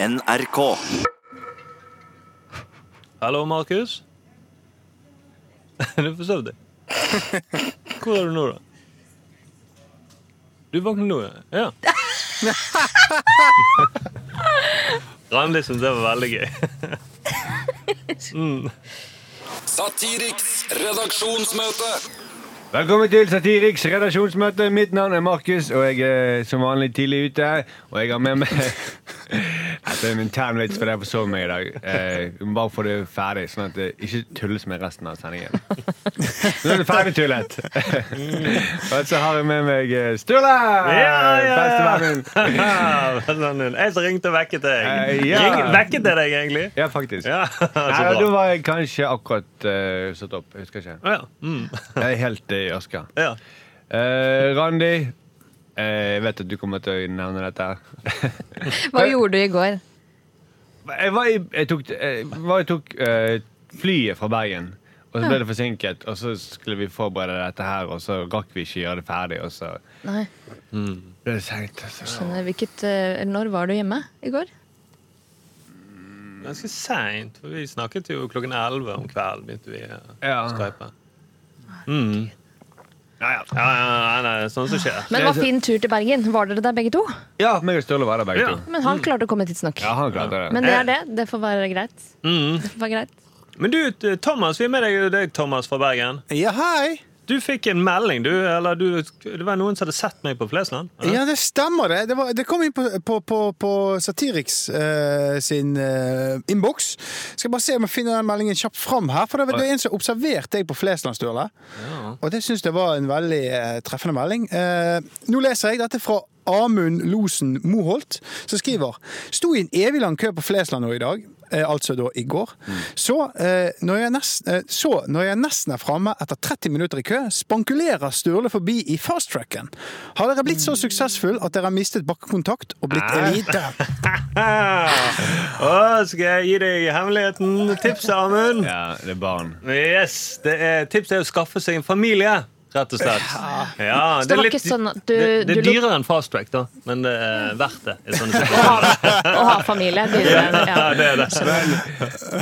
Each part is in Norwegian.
NRK. Hallo, Markus. du forsov deg. Hvor er du nå, da? Du våkner nå, ja? ja. Randi syntes det var veldig gøy. mm. Satiriks redaksjonsmøte. Velkommen til Satiriks redaksjonsmøte. Mitt navn er Markus, og jeg er som vanlig tidlig ute. Og jeg har med meg Dette er en intern vits, for jeg forsov meg i dag. Eh, bare få det ferdig, sånn at det ikke tulles med resten av sendingen. Nå er det ferdig tullet. og så har jeg med meg eh, Sturle! Bestevennen min. Jeg som ringte og vekket deg. Eh, ja. Ring, vekket jeg deg egentlig? Ja, faktisk. Ja, Nei, da var jeg kanskje akkurat uh, satt opp. Jeg husker ikke. Å, ja. Mm. Jeg er helt i ørska. ja. Eh, Randi, eh, jeg vet at du kommer til å nevne dette. Hva gjorde du i går? Jeg, var i, jeg tok, jeg, var, jeg tok uh, flyet fra Bergen, og så ble det forsinket. Og så skulle vi forberede dette her, og så rakk vi ikke gjøre det ferdig. Og så Nei, ble det seint. Altså. skjønner. Hvilket, uh, når var du hjemme i går? Ganske seint. Vi snakket jo klokken 11 om kvelden. begynte vi å Ja. skype. Mm. Ja, ja. Ja, ja, nei, nei, sånn som skjer. Men det var fin tur til Bergen. Var dere der begge to? ja, meg og Sturle var der begge Ja. to. Men han klarte å komme tidsnok. Ja, han klarte det. Men det er det. Det får være greit. Mm. Det får være greit. Men du, Thomas, vi er med deg, deg Thomas fra Bergen. Ja, hei. Du fikk en melding, du. Eller du, det var noen som hadde sett meg på Flesland? Ja, det stemmer det. Det, var, det kom inn på, på, på, på Satiriks uh, sin uh, innboks. Skal bare se om jeg finner den meldingen kjapt fram her. For det, var- det en som observerte deg på Flesland, Sturle. Og det syns jeg var en veldig uh, treffende melding. Eh, nå leser jeg dette fra Amund Losen Moholt, som skriver Sto i en evig lang kø på Flesland nå i dag. Eh, altså da i går. Så, eh, når jeg nest, eh, så når jeg nesten er framme etter 30 minutter i kø, spankulerer Sturle forbi i fasttracken. Har dere blitt så suksessfull at dere har mistet bakkekontakt og blitt elite? Å, skal jeg gi deg hemmeligheten? Tipset, Amund? Ja, det er barn. Yes, det er, Tipset er å skaffe seg en familie. Rett og slett. Ja, det er litt, sånn du- det, det er dyrere enn fast track, da, men det er verdt det. i sånne Å ha, familie. dyrere Ja, det er det.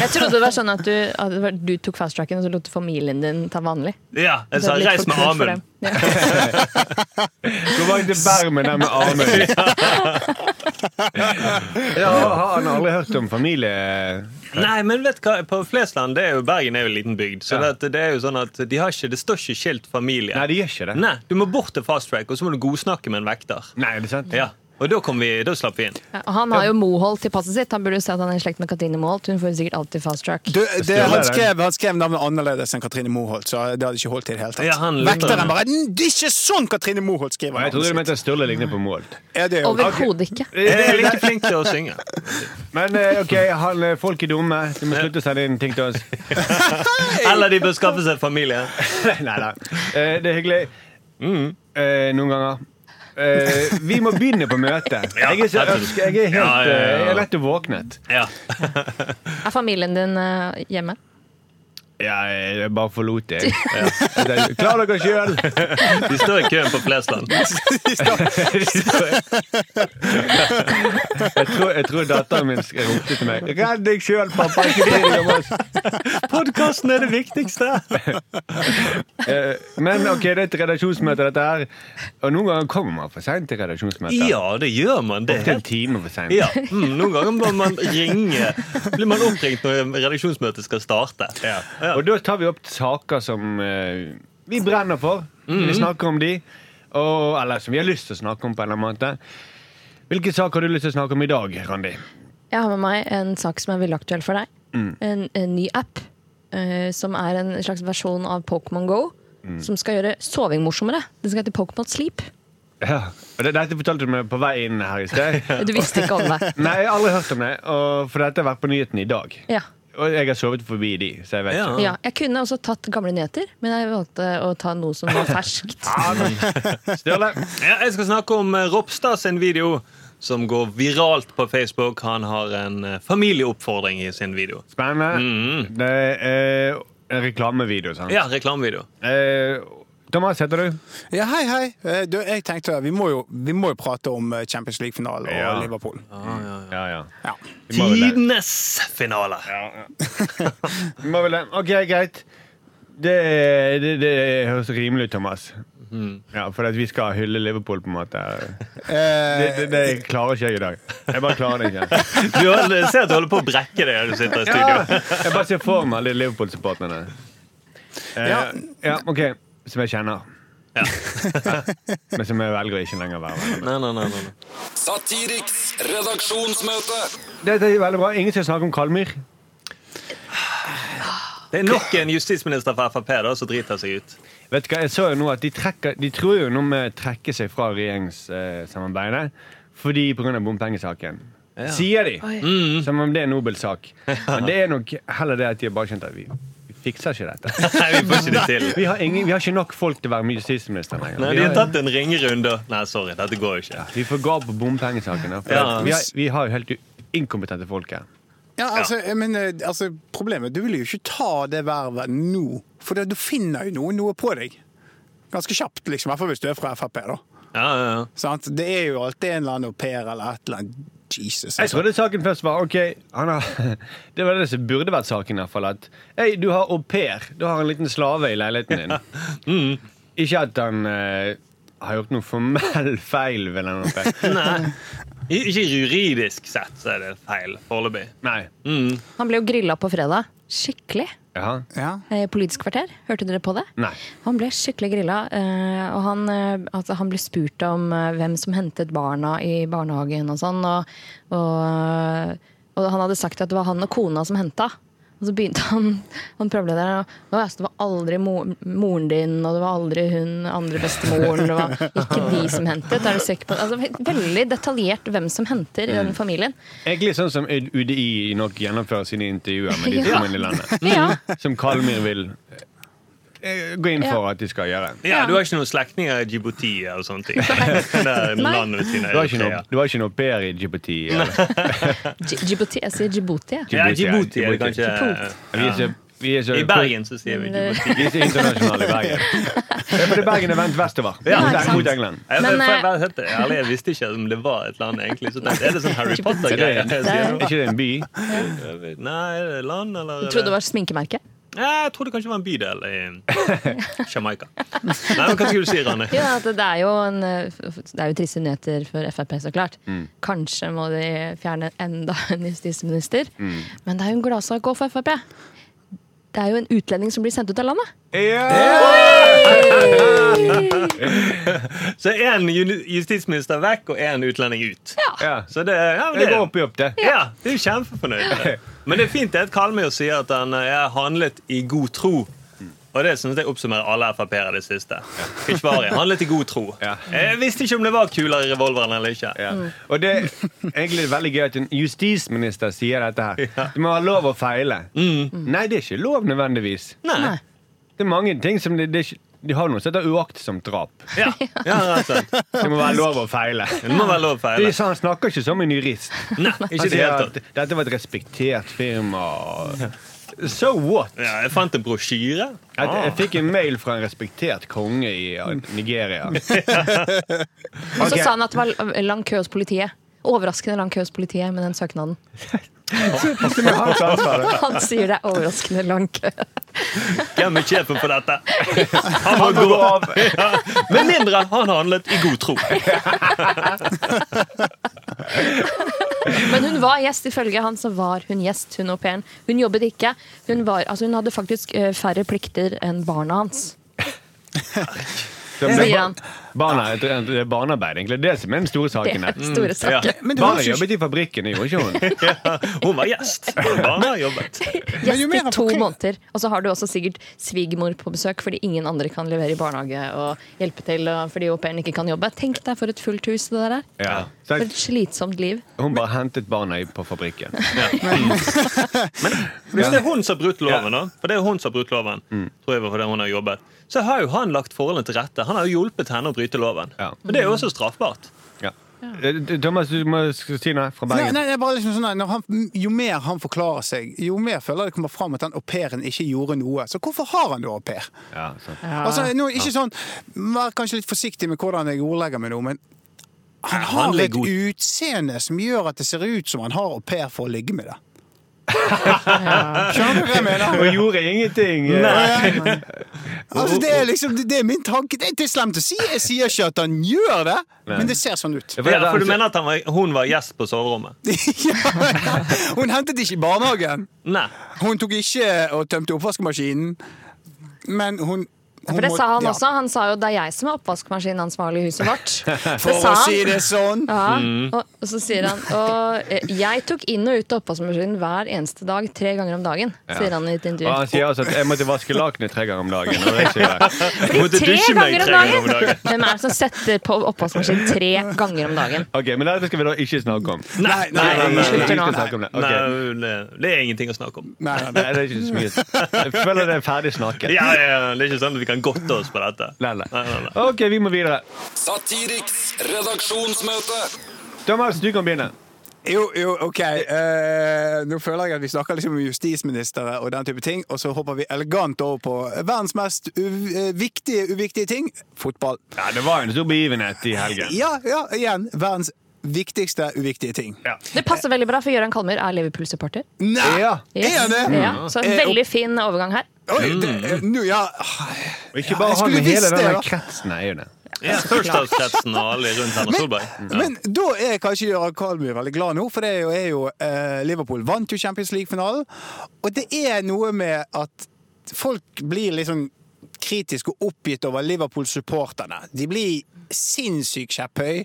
Jeg trodde det var sånn at du, at du tok fast tracken, og så lot familien din ta vanlig. Ja, jeg sa reis med Amund. Ja. Gå bak til Bermen der med Amund. Ja, har han aldri hørt om familie... Nei, men vet hva, på Flesland, det er jo, Bergen er jo en liten bygd, så Ja. det, det er jo sånn at de har ikke, det står ikke skilt familie. Nei, de gjør ikke det. Nei, Du må bort til fast track, og så må du godsnakke med en vekter. Nei, er det sant? Ja, Og da, kom vi, da slapp vi inn. Ja, han har jo Moholt til passet sitt. Han burde jo si at han er i slekt med Katrine Moholt. Hun får jo sikkert alltid fast track. Du, det, han, skrev, han skrev navnet annerledes enn Katrine Moholt, så det hadde ikke holdt i det hele tatt. Ja, Vekteren bare "Mm, 'Det er ikke sånn Katrine Moholt skriver Jeg trodde du mente Sturle ligner på Moholt. Ja, det er Overhodet ikke. Jeg er like flink til å synge. Men eh, ok, han, eh, folk er dumme. Du må slutte å sende inn ting til oss. Eller de bør skaffe seg familie. Nei da. Eh, det er hyggelig. Mm. noen ganger. Eh, vi må begynne på møtet. Jeg er, så, jeg er helt Ja, ja, ja. eh, Jeg er lett våknet. Ja. Er familien din eh, hjemme? Ja, jeg bare forlot det. Ja. Klar dere sjøl! De står i køen på Flesland. Jeg tror, jeg tror datteren min ropte til meg. Redd deg sjøl, pappa! Ikke bry deg om oss! Podkasten er det viktigste! Eh, Men ok, det er et redaksjonsmøte, dette her. Og noen ganger kommer man for seint til redaksjonsmøter. Ja, det gjør man. Det er en time for seint. ja. mm, Noen ganger må man ringe. Blir man oppringt når redaksjonsmøtet skal starte. Ja. Og da tar vi opp saker som eh, vi brenner for. Vi snakker om de. Og, eller som vi har lyst til å snakke om på en eller annen måte. Hvilke saker har du lyst til å snakke om i dag, Randi? Jeg har med meg en sak som er veldig aktuell for deg. En, en ny app eh, som er en slags versjon av Pokémon Go. Som skal gjøre soving morsommere. Den skal hete Pokémon Sleep. Ja. Og det, dette fortalte du meg på vei inn her i sted. Du visste ikke om det. Nei, jeg har aldri hørt om det, og for dette har vært på nyhetene i dag. Ja. Og jeg har sovet forbi de, så jeg vet Ja. ikke. ja. Jeg kunne også tatt gamle nyheter, men jeg valgte å ta noe som var ferskt. Sturle? Ja, jeg skal snakke om eh, Ropstad sin video som går viralt på Facebook. Han har en eh, familieoppfordring i sin video. Spennende. Mhm. Det er en reklamevideo, sant? Ja, reklamevideo. Eh, Thomas heter du. Ja, hei, hei. Eh, Du, jeg tenkte vi må jo, vi må jo prate om eh, Champions League-finalen og Ja. Liverpool. Ja, ja. Ja. Det. Tidenes finale! Vi må vel det. OK, greit. Det, det, det høres rimelig ut, Thomas. Ja, For at vi skal hylle Liverpool, på en måte. Det, Eh, det, det klarer ikke jeg i dag. Jeg bare klarer det ikke. Du ser at du holder på å brekke deg når du sitter i studio. Ja, jeg bare ser for meg alle Liverpool-supporterne. Eh, Ja. ja, OK. Som jeg kjenner. Ja. Men som jeg velger å ikke lenger være venner med. Nei, nei, nei, nei. Satiriks redaksjonsmøte. Dette er veldig bra. Ingen skal snakke om Kalmyr. Det er nok en justisminister fra Frp da, som driter seg ut. Vet du hva, jeg så jo nå at De, trekker, de tror jo nå med å trekke seg fra regjeringssamarbeidet fordi pga. bompengesaken. Sier de. Som om det er en nobel sak. Men det er nok heller det at de har bare skjønt at vi fikser ikke dette. Nei, vi får ikke det til. Vi har, ingen, vi har ikke nok folk til å være justisminister lenger. Nei, De har tatt en ringerunde. Nei, sorry, dette går jo ikke. Vi får gå på bompengesakene. For Ja. vi, har, vi har jo helt inkompetente folk her. ja, altså, men eh, altså, problemet Du vil jo ikke ta det vervet nå, for da- du finner jo noen noe på deg. Ganske kjapt, liksom. I hvert fall hvis du er fra Frp. da. Ja, ja, ja. Det er jo alltid en eller annen au pair eller et eller annet. Jesus. Jeg Altså. trodde saken først var ok, han har, Det var det som burde vært saken. i hvert fall, at Hei, du har au pair. Du har en liten slave i leiligheten din. Ikke at han eh, har gjort noe formell feil ved den au pair. Nei. Ikke juridisk sett så er det feil foreløpig. Nei. Mm. Han ble jo grilla på fredag. Skikkelig. Jaha. Ja. Eh, Politisk kvarter. Hørte dere på det? Nei. Han ble skikkelig grilla. eh, Og han, eh, altså, han ble spurt om hvem som hentet barna i barnehagen og sånn. Og, og, og han hadde sagt at det var han og kona som henta. Og så begynte han han programlederen og «Å, ja, så det var aldri mor, moren din, og det var aldri hun andre bestemoren. Det var ikke de som hentet. Er du sikker på altså, Veldig detaljert hvem som henter i den familien. Egentlig sånn som UDI nok gjennomfører sine intervjuer med de Ja. som er i landet. Ja. Som Kalmyr vil gå inn for at de skal gjøre. Ja, Du har ikke noen slektninger i Djibouti eller sånne ting? Du har ikke noe, du har ikke noe Per i Djibouti? Djibouti. Jeg sier Djibouti. Ja, Djibouti, er kanskje I Bergen så sier vi Djibouti. Vi er så internasjonale i Bergen. Det er fordi Bergen er vendt vestover. Ja. Mot England. Jeg, eh, jeg visste ikke om det var et land, egentlig. Så tenkte, er det sånn Harry Er Potter-greie? er ikke det en by? Nei, er det land, eller? Jeg trodde det var sminkemerke. Ja, tror det kanskje var en bydel i Jamaica. Nei, men Hva skulle du si, Rane? Ja, det er jo en, Det er jo triste nyheter for Frp, så klart. Kanskje må de fjerne enda en justisminister. Men det er jo en gladsak òg for Frp. Det er jo en utlending som blir sendt ut av landet. Så én justisminister vekk og én utlending ut. Ja. Så det, ja, Det det, går opp i opp, det. ja, det er jo kjempefornøyd. Men det er fint det at Kalmøy sier at han er handlet i god tro. Og det synes jeg oppsummerer alle Frp-ere det siste. Keshvari handlet i god tro. Ja. Jeg visste ikke om det var kuler i revolveren eller ikke. Ja. Og det er egentlig veldig gøy at en justisminister sier dette her. Du må ha lov å feile. Nei, det er ikke lov nødvendigvis. Nei. Nei. Det er mange ting som det, det er ikke, De har noe som heter uaktsomt drap. Ja, ja rett og slett. Det må være lov å feile. Det må være lov å feile. De, han snakker ikke som en jurist. Nei, ikke det helt dette var et respektert firma. So what? Ja, jeg fant en brosjyre. Jeg, jeg fikk en mail fra en respektert konge i Nigeria. Og så sa han at det var lang kø hos politiet. Overraskende lang kø hos politiet med den søknaden. Han sier det er overraskende lang kø. Hvem er sjefen for dette? Han må gå av. Ja. Med mindre han handlet i god tro. Men hun var gjest, ifølge han så var hun gjest, hun au pairen. Hun jobbet ikke. Hun, var, altså hun hadde faktisk eh, færre plikter enn barna hans. Sier han. Barna, det er barnearbeid, egentlig. Det som er den store saken er her. store Ja. saken. Men det Barna ikke- jobbet i fabrikken, det gjorde ikke hun. Ja, hun var gjest. Barna jobbet. Men jo Gjest i to måneder. Og så har du også sikkert svigermor på besøk fordi ingen andre kan levere i barnehage og hjelpe til og fordi au pairen ikke kan jobbe. Tenk deg for et fullt hus det der er. Ja. For et slitsomt liv. hun bare hentet barna på fabrikken. Hvis det er hun som har brutt loven, da, for det er hun som har brutt loven, Mm. tror jeg for fordi hun har jobbet, så har jo han lagt forholdene til rette. Han har jo hjulpet henne å bryte loven. Ja. Men det er jo også straffbart. Ja. Eh, Thomas, du må si noe fra Bergen. nei, det er bare liksom sånn når han, Jo mer han forklarer seg, jo mer føler jeg det kommer fram at den au pairen ikke gjorde noe. Så hvorfor har han da au pair? Ja, ja. Altså, nå, ikke sånn, Vær kanskje litt forsiktig med hvordan jeg ordlegger meg nå, men han han har han et utseende som gjør at det ser ut som han har au pair for å ligge med det. Skjønner du hva jeg mener? Og gjorde ingenting. Nei. Altså, det er liksom, det, er min tanke. Det er slemt å si. Jeg sier ikke at han gjør det, men det ser sånn ut. Ja, for du mener at han var, hun var gjest på soverommet? ja, hun hentet ikke i barnehagen. Nei. Hun tok ikke og tømte oppvaskmaskinen, men hun, For det sa han ja. også. Han sa jo det er jeg som er oppvaskmaskinansvarlig i huset vårt. For Det sa å si det sånn. Ja, Mm. og, og så sier han Og eh, jeg tok inn og ut av oppvaskmaskinen hver eneste dag tre ganger om dagen. Sier han i et Og intervju. han sier altså at jeg måtte vaske lakenet tre ganger om dagen. Og det sier jeg. Du måtte Tre dusje meg tre ganger om dagen! Hvem er det som setter på oppvaskmaskinen tre ganger om dagen? Ok, Men dette skal vi da ikke snakke om. Nei, nei, det. Nei, det, det er ingenting å snakke om. Nei, nei, Nei, det er ikke så mye. Jeg føler det er ferdig snakket. Ja, ja, ja, det er ikke sånn at vi kan godte oss på dette. Nei, nei. Nei, nei, nei. Ok, vi må videre. Satiriks redaksjonsmøte. Thomas, du kan begynne. Jo, jo, OK. Eh, nå føler jeg at vi snakker liksom om justisministre og den type ting, og så hopper vi elegant over på verdens mest eh, viktige uviktige ting fotball. Ja, Det var en stor begivenhet i helgen. Ja, ja, igjen. Verdens viktigste uviktige ting. Ja. Det passer veldig bra, for Gøran Kalmer er Liverpool-supporter. Nei! Ja. Yes. Er det? Ja, så en veldig fin overgang her. Oi, det, nu, ja. Og ikke Ja, bare jeg han, skulle men hele visst det, denne kretsen er jo det. Ja, Førstehavskretsen og alle rundt Erna Solberg. Men da er kanskje Gøran Kalmyr veldig glad nå, for det er jo, er jo eh, Liverpool vant jo Champions League-finalen. Og det er noe med at folk blir litt sånn kritiske og oppgitt over Liverpool-supporterne. De blir sinnssykt kjepphøy.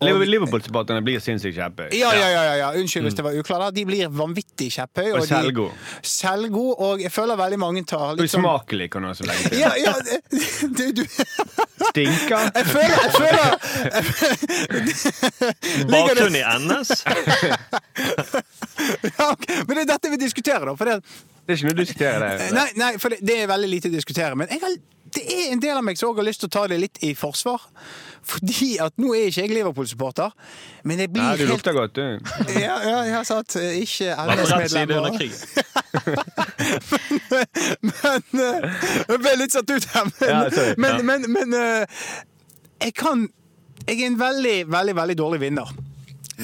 Liverpool-supporterne blir sinnssykt kjepphøye. Ja, ja, ja, ja, ja. Unnskyld hvis det var uklart. De blir vanvittig kjepphøy. Og og selvgod. Selvgod, og jeg føler veldig mange tar litt sånn Usmakelig, kan du også legge til. ja, ja, du, du, Stinker. jeg føler, jeg føler Bakgrunn i NS. ja, ok, Men det er dette vi diskuterer, da. For det, Det er ikke noe å diskutere det. nei, nei, for det, det er veldig lite å diskutere. Men jeg har, det er en del av meg som også har lyst til å ta det litt i forsvar. Fordi at nå er ikke jeg Liverpool-supporter, men jeg blir Nei, du helt lukter godt, du. Ja, ja, jeg har satt eh, ikke LS-medlemmer. men, Men eh, Jeg ble litt satt ut her. Men, Ja, sorry. men, men, men eh, jeg kan Jeg er en veldig, veldig, veldig dårlig vinner.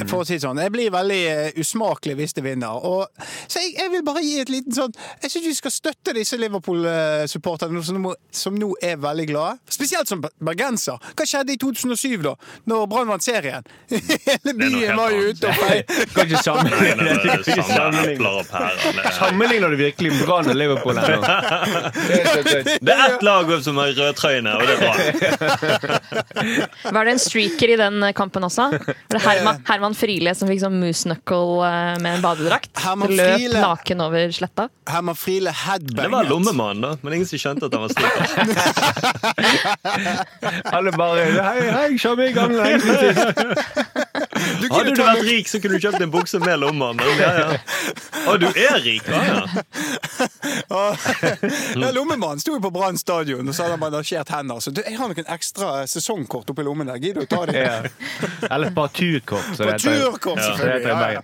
For å si det sånn. Jeg blir veldig eh, usmakelig hvis det vinner. Og, så jeg, jeg vil bare gi et liten sånn Jeg syns vi skal støtte disse Liverpool-supporterne som, som nå er veldig glade. Spesielt som bergenser. Hva skjedde i 2007, da? Når Brann vant serien? Hele byen var jo ute og fei. Kan ikke sammenligne. er er- Sammenligner du virkelig Brann og Liverpool her nå? Det er ett lag som har rødtrøyene, og det er bra. Var det en streaker i den kampen også? Det det Herman, Herman Friele som fikk sånn moose knuckle eh, med en badedrakt? Herman Løp Friele. naken over sletta? Herman Friele headbanget. Det var lommemannen, da, men ingen som skjønte at han var sneaker. Alle bare Hei, hei, kjør meg i sist. Du Hadde du vært rik, så kunne du kjøpt en bukse med lommer. Ja, ja. Å, du er rik? Ja, ja. Lommemannen sto jo på Brann stadion og så hadde han bandasjert hender. Så jeg har noen ekstra sesongkort oppi lommen der. Gidder du å ta dem? Ja. Eller parturkort, som det heter. turkort, Ja, det heter i selvfølgelig. Ja, ja.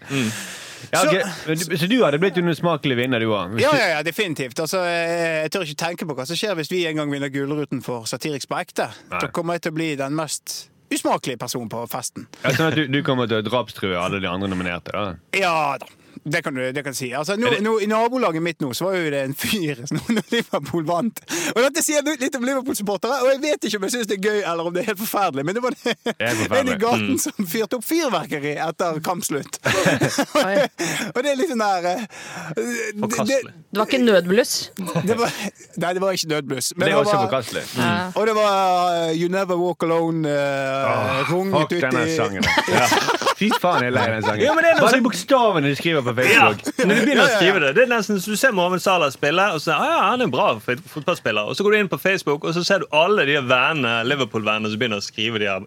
Så Ja, du- Så du hadde blitt en usmakelig vinner, du òg? Ja, ja, ja, definitivt. Altså, jeg tør ikke tenke på hva som skjer hvis vi en gang vinner Gullruten for Satiriks på ekte. Da kommer jeg til å bli den mest usmakelige person på festen. Sånn at du, du kommer til å drapstrue alle de andre nominerte? da? Ja da. Det kan du, det kan si. Altså, nå, det- nå, I nabolaget mitt nå så var jo det en fyr når Liverpool vant. Og Dette sier litt om Liverpool-supportere, og jeg vet ikke om jeg syns det er gøy eller om det er helt forferdelig, men det var det, det en i gaten som fyrte opp fyrverkeri etter kampslutt. Og det er litt sånn der eh, det, Forkastelig. Det var ikke nødbluss? det var, Nei, det var ikke nødbluss. men Det var også forkastelig. Mm. Og det var uh, You Never Walk Alone uh, runget Fuck Ja. Fy faen, jeg er lei den sangen. Ja, men det er Bare sånn- de bokstavene de skriver på Ja, Facebook. når du begynner Ja, å ja, ja. skrive det Det er nesten så Du ser Mohammed Salah spille, og så ah, ja, han er en bra fotballspiller. Og så går du inn på Facebook, og så ser du alle de vennene Liverpool-vennene som begynner å skrive de her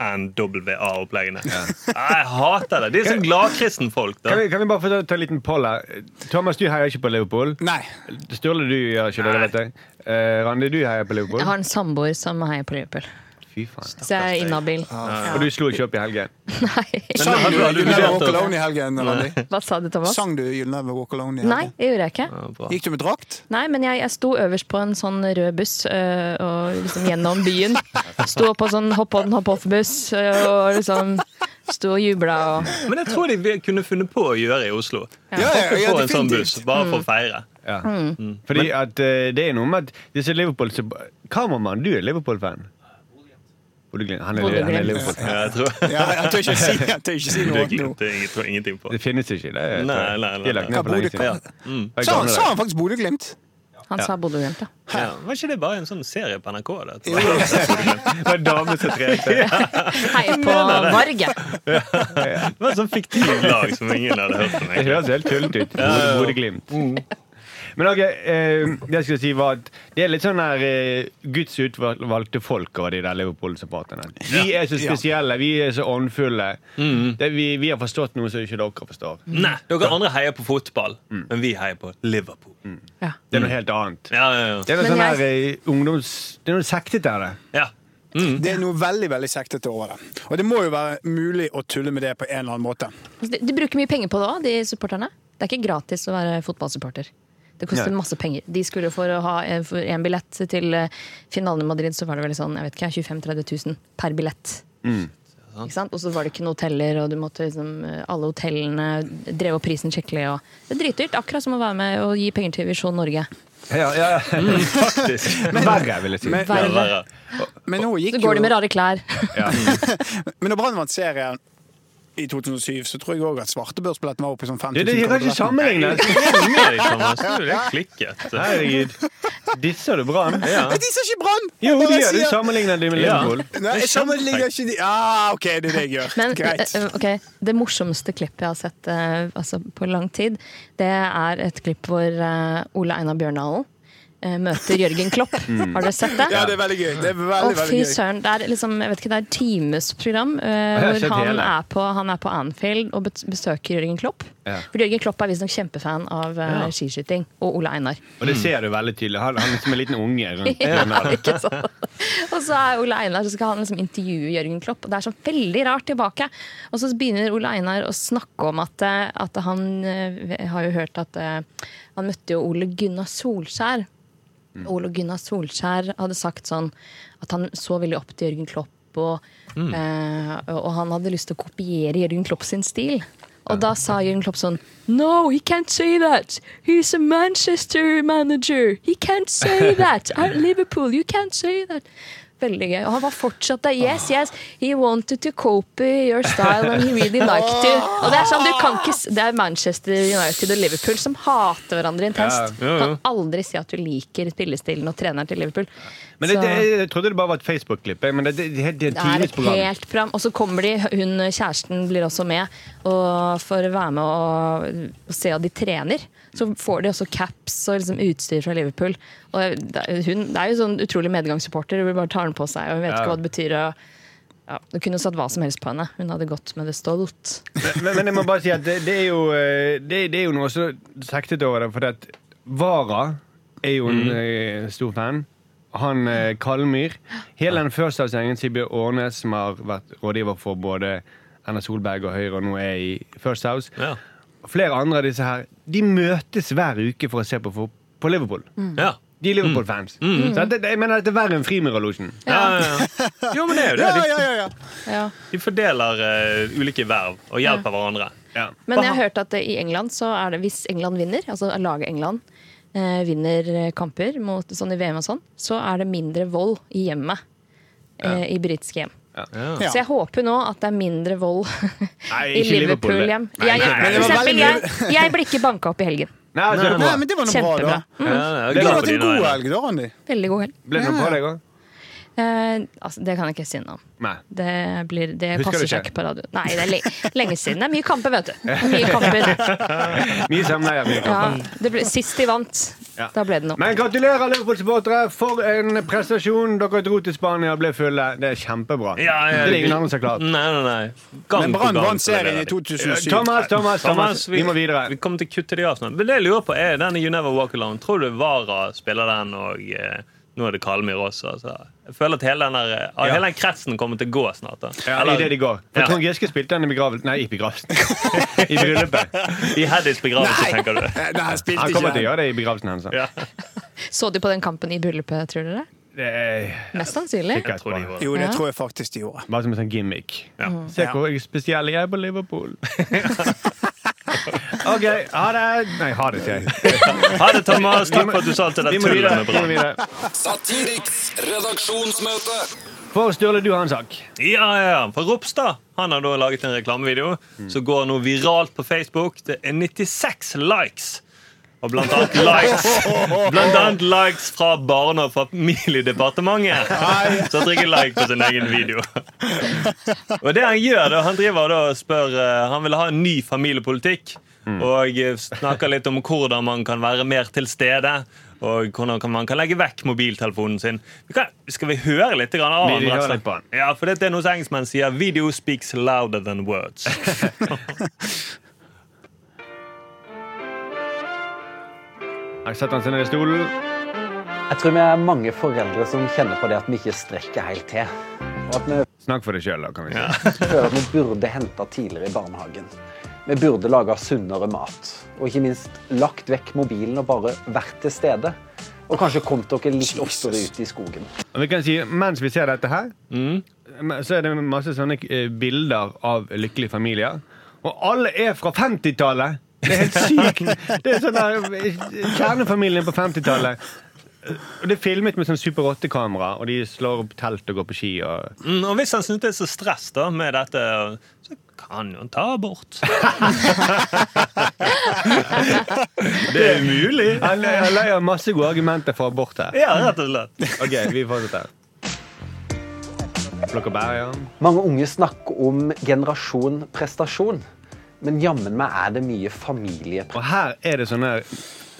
INWA-oppleggene. Jeg hater det. De er sånn gladkristen folk. Kan vi, kan vi bare få ta, ta en liten poll her? Thomas, du heier ikke på Liverpool. Nei. Sturle, du gjør ikke det, det vet jeg. Eh, Randi, du heier på Liverpool. Jeg har en samboer som heier på Liverpool. Fy faen. Så jeg er inhabil. Og du slo ikke opp i helgen? Nei. Sang du du- hadde du You Never Walk Alone i helgen, Randi? Hva sa du, Thomas? Sang du You'll Never Walk Alone i helgen? Nei, det gjorde jeg ikke. Ja. Gikk du med drakt? Nei, men jeg, jeg sto øverst på en sånn rød buss øh, og liksom gjennom byen. Sto på sånn hopp on, hopp off-buss øh, og liksom sto og jubla og Men jeg tror de kunne funnet på å gjøre i Oslo. Ja, ja, Hoppe ja, på en sånn buss, bare Mm. for å feire. Ja. Mm. Fordi at uh, det er noe med at disse Liverpool Kameramann, du er Liverpool-fan? Bodø-Glimt. Han er, han er. Ja, jeg tror Ja, jeg tør ikke si, jeg tør ikke si noe nå. det er tror jeg ingenting på. Det finnes ikke. Det er, Nei, nei, nei, lagt nei. ned for lenge Hva. Bodø- er Sa, han faktisk Bodø-Glimt? Han sa Bodø-Glimt, ja. Ja, var ikke det bare en sånn serie på NRK? Det, Det var en dame som trente. Hei på Varg, det var et sånn fiktivt lag som ingen hadde hørt om. Det høres helt tullete ut. Bodø- Bodø-Glimt. Men ok, eh, det jeg skulle si var at det er litt sånn der eh, Guds utvalgte folk over de der Liverpool-supporterne. Vi er så spesielle, vi er så åndfulle. Det, vi, vi har forstått noe som ikke dere forstår. Nei, Dere andre heier på fotball, men vi heier på Liverpool. Ja. Det er noe helt annet. Ja, ja, ja. Det er noe Men sånn jeg- der eh, ungdoms... Det er noe sektete av det. ja. Det er noe veldig veldig sektete over det. Og det må jo være mulig å tulle med det på en eller annen måte. Altså, De, de bruker mye penger på det òg, de supporterne. Det er ikke gratis å være fotballsupporter. Det koster ja. masse penger. De skulle For å ha en, for en billett til eh, finalen i Madrid, så var det vel sånn, jeg vet ikke, 25 000-30 000 per billett. Ikke sant? Og så var det ikke noen hoteller, og du måtte liksom, eh, alle hotellene drev opp prisen skikkelig. Og det er dritdyrt, akkurat som å være med og gi penger til Visjon Norge. Ja, ja, faktisk. Verre, vil jeg si. Men- Ja, Verre. verre. Men nå gikk Så går de med rare klær. Ja. Men når Brann vant serien i 2007, så tror jeg òg at svartebørsbilletten var oppe i sånn 5000 kroner. det kan ikke. Du er klikket. Herregud. Disser du Brann? Ja. Men de ikke Brann! Jo, Jeg de gjør det. Sammenligner de med. Liverpool. Nei, jeg sammenligner ikke de Ja, OK, det er det jeg gjør. Men Greit. Okay, ok, det morsomste klippet jeg har sett eh, altså, på lang tid, det er et klipp hvor eh, Ole Einar Bjørndalen eh, møter Jørgen Klopp. Har dere sett det? Ja, det er veldig gøy. Det er veldig, fy veldig gøy. søren. Det er liksom, jeg vet ikke, det er et timesprogram uh, hvor han hele. er, på, han er på Anfield og besøker Jørgen Klopp. Ja. For Jørgen Klopp er visstnok kjempefan av uh, Ja. skiskyting. Og Ole Einar. Og det ser du veldig tydelig. Han, han er som en liten unge. Ja, ikke sant? Og så er Ole Einar, så skal han liksom intervjue Jørgen Klopp. Og det er sånn veldig rart tilbake. Og så begynner Ole Einar å snakke om at, eh, at han uh, har jo hørt at eh, han møtte jo Ole Gunnar Solskjær. Ole Gunnar Solskjær hadde sagt sånn at han så veldig opp til Jørgen Klopp. Og, eh, og han hadde lyst til å kopiere Jørgen Klopp sin stil. Og da sa Jørgen Klopp sånn No, he can't say that! He's a Manchester manager! He can't say that! I'm Liverpool, you can't say that! Veldig gøy. Og han var fortsatt der. Yes, yes, he wanted to copy your style and he really liked you. Og det er sånn, du kan ikke Det er Manchester United og Liverpool som hater hverandre intenst. Ja, ja, ja. Du kan aldri si at du liker spillestilen og treneren til Liverpool. Men det, Så- det, jeg trodde det bare var et Facebook-klipp. jeg, Men det, det, det, det er et det er et timesprogram. helt program. Og så kommer de, hun kjæresten blir også med og for å være med og, og se at de trener. Så får de også caps og liksom utstyr fra Liverpool. Og det, hun det er jo sånn utrolig medgangssupporter. Hun bare tar den på seg og vet Ja. ikke hva det betyr. Og, ja, du kunne satt hva som helst på henne. Hun hadde gått med det stolt. Men, men jeg må bare si at det, det, er, jo, eh, det, det er jo noe så sektete over det. For at Vara er jo en eh, stor fan. Han eh, Kalmyr. Hele den førsteavdelingen Sibjørn Årnes, som har vært rådgiver for både Erna Solberg og Høyre, og nå er i First House. Ja. Flere andre av disse her De møtes hver uke for å se på, for, på Liverpool. Ja. De er Liverpool-fans. Så det, det, jeg mener at det er verre enn Frimurerlosjen. Ja, ja, ja. Jo, men det er jo det. Ja, De, ja, ja, ja. Ja. de fordeler uh, ulike verv og hjelper hverandre. Ja. Men jeg har hørt at i England så er det hvis England vinner, altså laget England eh, vinner eh, kamper mot sånn i VM og sånn, så er det mindre vold i hjemmet. Eh, I britiske hjem. Ja. Ja. Så jeg håper nå at det er mindre vold Nei, i. Liverpool-hjem. Jeg, jeg, jeg, jeg blir ikke banka opp i helgen. Nei, Nei, men det var noe bra, Kjempebra. da. Ja, jeg er Det var har vært en god helg, da, Randi. Veldig god helg. ble det noe på deg òg? Eh, altså, det kan jeg ikke si noe om. Nei. Det, blir, det passer ikke? seg ikke på radio. Nei, det er le lenge siden. Det er mye kamper, vet du. Mye kamper. Mye samleie. Mye Ja, kamper. det ble, sist de vant, Ja. da ble det noe. Men gratulerer, Liverpool-supportere. For en prestasjon. Dere dro til Spania og ble fulle. Det er kjempebra. Ja, ja, det er ingen andre som har klart. Nei, nei, nei. Gang Men Brann vant serien i 2007. Thomas, Thomas, Thomas, vi må videre. Vi kommer til å kutte de av snart. Men det jeg lurer på er denne You Never Walk Alone. Tror du Vara spiller den og eh, nå er det Kalmyr også. Så jeg føler at hele den, der, ja. Hele den kretsen kommer til å gå snart. da. Ja, Eller- i det de går. For Ja. Trond Giske spilte den i begravelsen Nei, i begravelsen. I bryllupet. I Heddys begravelse, tenker du. Nei, han spilte Han kommer til å gjøre det i begravelsen hennes. Ja. Så de på den kampen i bryllupet, tror dere? Det er Mest sannsynlig. Jeg tror de gjorde Jo, det tror jeg faktisk de gjorde. bare som en sånn gimmick. Ja. Se hvor spesiell jeg er på Liverpool. OK, ha det. Nei, ha det, sier jeg. Ha det, Thomas. Takk for at du sa alt det der tullet med. Satiriks redaksjonsmøte. For Sturle, du har en sak. Ja, ja, ja. For Ropstad han har da laget en reklamevideo som går nå viralt på Facebook. Det er 96 likes. Og blant annet likes, blant annet likes fra Barne- og familiedepartementet. Så han trykker like på sin egen video. Og det han gjør, da, han driver da og spør eh, Han vil ha en ny familiepolitikk. Og eh, snakker litt om hvordan man kan være mer til stede. Og hvordan man kan legge vekk mobiltelefonen sin. Vi kan, skal vi høre litt av han. Ja, for det er noe som engelskmenn sier. Video speaks louder than words. Jeg setter han seg ned i stolen. Jeg tror vi er mange foreldre som kjenner på det at vi ikke strekker helt til. Og at vi Snakk for deg sjøl, da. kan vi si. føler at vi burde henta tidligere i barnehagen. Vi burde lage sunnere mat. Og ikke minst lagt vekk mobilen og bare vært til stede. Og kanskje kommet dere litt oftere ut i skogen. Og vi kan si, Mens vi ser dette her, så er det masse sånne eh, bilder av lykkelige familier. Og alle er fra 50-tallet! Det er helt sykt! Det er sånn der, eh, Kjernefamilien på 50-tallet. Og Det er filmet med sånn Super 8-kamera, og de slår opp telt og går på ski. Og... Mm, og hvis han syntes det er så stress da med dette, kan jo ta abort. det er mulig. Han leier masse gode argumenter for abort her. Ja, rett og slett. Ok, vi fortsetter. Bær, ja. Mange unge snakker om generasjon prestasjon. Men jammen meg er det mye familie. Og her er det sånne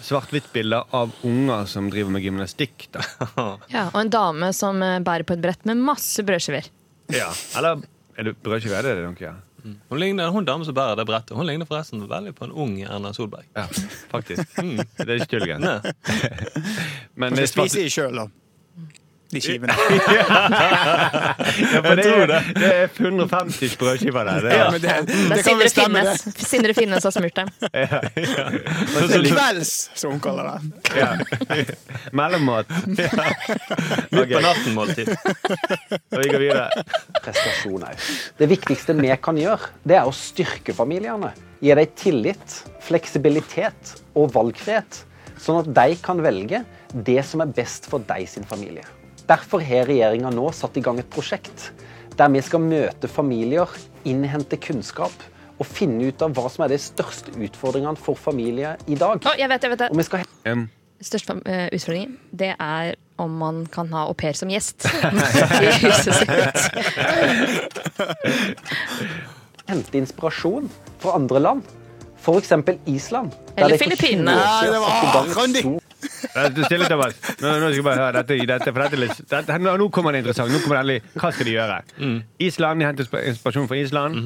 svart-hvitt-bilder av unger som driver med gymnastikk. da. Ja, og en dame som eh, bærer på et brett med masse brødskiver. Ja. Eller er det brødskive? Er det det? Hun, ligner, hun dame som bærer det brettet, hun ligner forresten veldig på en ung Erna Solberg. Ja, faktisk. Det er ikke tull. Men er spiser de sjøl, da. De skivene. ja, for det, er, det er 150 brødskiver der. Det Ja, men det, Det kan vel stemme, det. Sindre Finnes har smurt dem. Kvelds, som hun kaller det. ja. Mellommat. Midt på natten-måltid. Og vi går videre. Prestasjoner. Det viktigste vi kan gjøre, det er å styrke familiene. Gi dem tillit, fleksibilitet og valgfrihet, sånn at de kan velge det som er best for deg sin familie. Derfor har regjeringa nå satt i gang et prosjekt der vi skal møte familier, innhente kunnskap og finne ut av hva som er de største utfordringene for familier i dag. Å, jeg vet, jeg vet Og det. vi skal Um, Største eh, utfordringen det er om man kan ha au pair som gjest i huset sitt. hente inspirasjon fra andre land, f.eks. Island. Eller de for 20 Filippinene. Nei, Du stille, Thomas. Nå, nå skal jeg bare høre dette, dette, for dette, litt- dette, nå, nå kommer det interessant. Nå kommer det endelig. Hva skal de gjøre? Island, De henter insp- inspirasjon fra Island.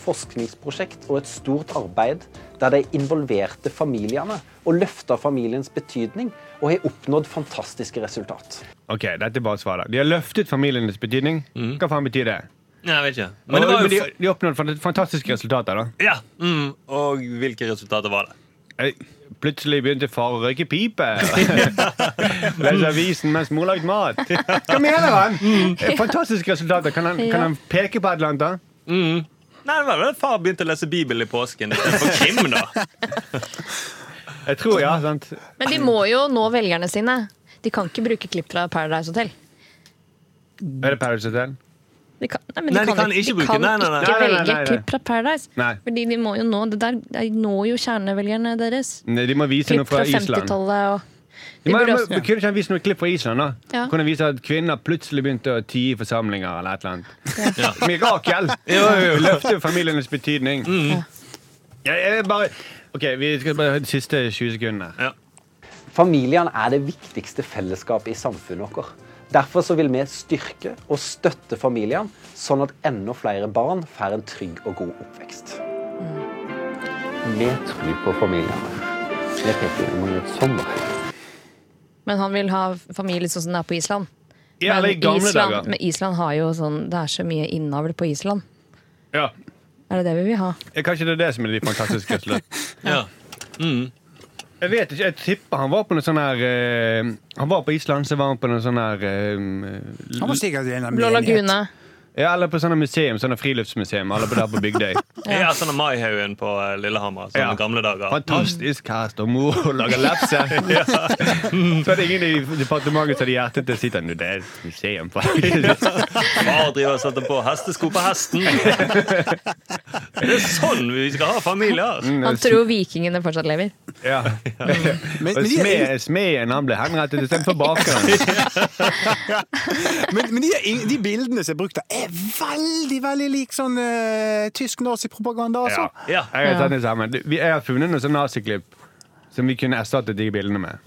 forskningsprosjekt og et stort arbeid der de involverte familiene og løfta familiens betydning og har oppnådd fantastiske resultat. Ok, dette er bare svaret. De har løftet familienes betydning. Hva faen betyr det? Nei, jeg vet ikke. Men, Men det var de, de har oppnådd fantastiske resultater, da. Ja, mm, Og hvilke resultater var det? Plutselig begynte far å røyke pipe. Lese avisen mens mor lagde mat. Hva mener han? Eh, Fantastiske resultater. Kan han, kan han peke på et eller annet? da? Nei, det var vel Far begynte å lese Bibelen i påsken istedenfor krim. da Jeg tror, ja, sant. Men de må jo nå velgerne sine. De kan ikke bruke klipp fra Paradise Hotel. Er det Paradise Hotel? De kan, nei, men Nei, de kan ikke de kan nei, nei, nei. ikke Nei, nei, nei, velge nei. klipp fra Paradise. Nei. Fordi de må jo nå det der, de når jo kjernevelgerne deres. Nei, De må vise noe Klipp fra fra Island. 50-tallet og De de må, også, ja. kunne ikke han vise noe klipp fra Island? da? Ja. Kunne han vise at kvinner plutselig begynte å tie i forsamlinger? eller et eller annet? Mirakel! Løfte familienes betydning. Jeg, jeg bare, ok, Vi skal bare ha de siste 20 sekundene. Ja. Familiene er det viktigste fellesskapet i samfunnet vårt. Derfor så vil vi styrke og støtte familiene, sånn at enda flere barn får en trygg og god oppvekst. Vi tror på familiene. Det peker mot sommer. Men han vil ha familie sånn som det er på Island. Ja, eller i gamle Island dager. men Island har jo sånn Det er så mye innavl på Island. Ja. Er det det vi vil ha? Kanskje det er det som er de fantastiske slutt. Ja. Mm. Jeg vet ikke, jeg tipper han var på noe sånn her eh, Han var på Island, så var han på noe sånn her eh, Han var sikkert i en Blå menighet. lagune. Ja, eller på sånne museum, sånne friluftsmuseum. Alle på der på Bygdøy. Ja, sånn Maihaugen på eh, Lillehammer. Sånne Ja. gamle dager. Fantastisk kast og mor og lager lepser. Så er det ingen i departementet som hadde hjerte til å si at det er et museum. Far driver og setter på hestesko på hesten. Det er sånn vi skal ha familier. Han tror vikingene fortsatt lever. Ja. Men, Og Smeden han ble henrettet istedenfor bakeren. men, men de, de bildene som er brukt der, er veldig veldig lik sånn uh, tysk nazipropaganda. Altså. Ja. Jeg har tatt det sammen. Vi- Jeg har funnet noen sånne naziklipp som vi kunne erstattet de bildene med.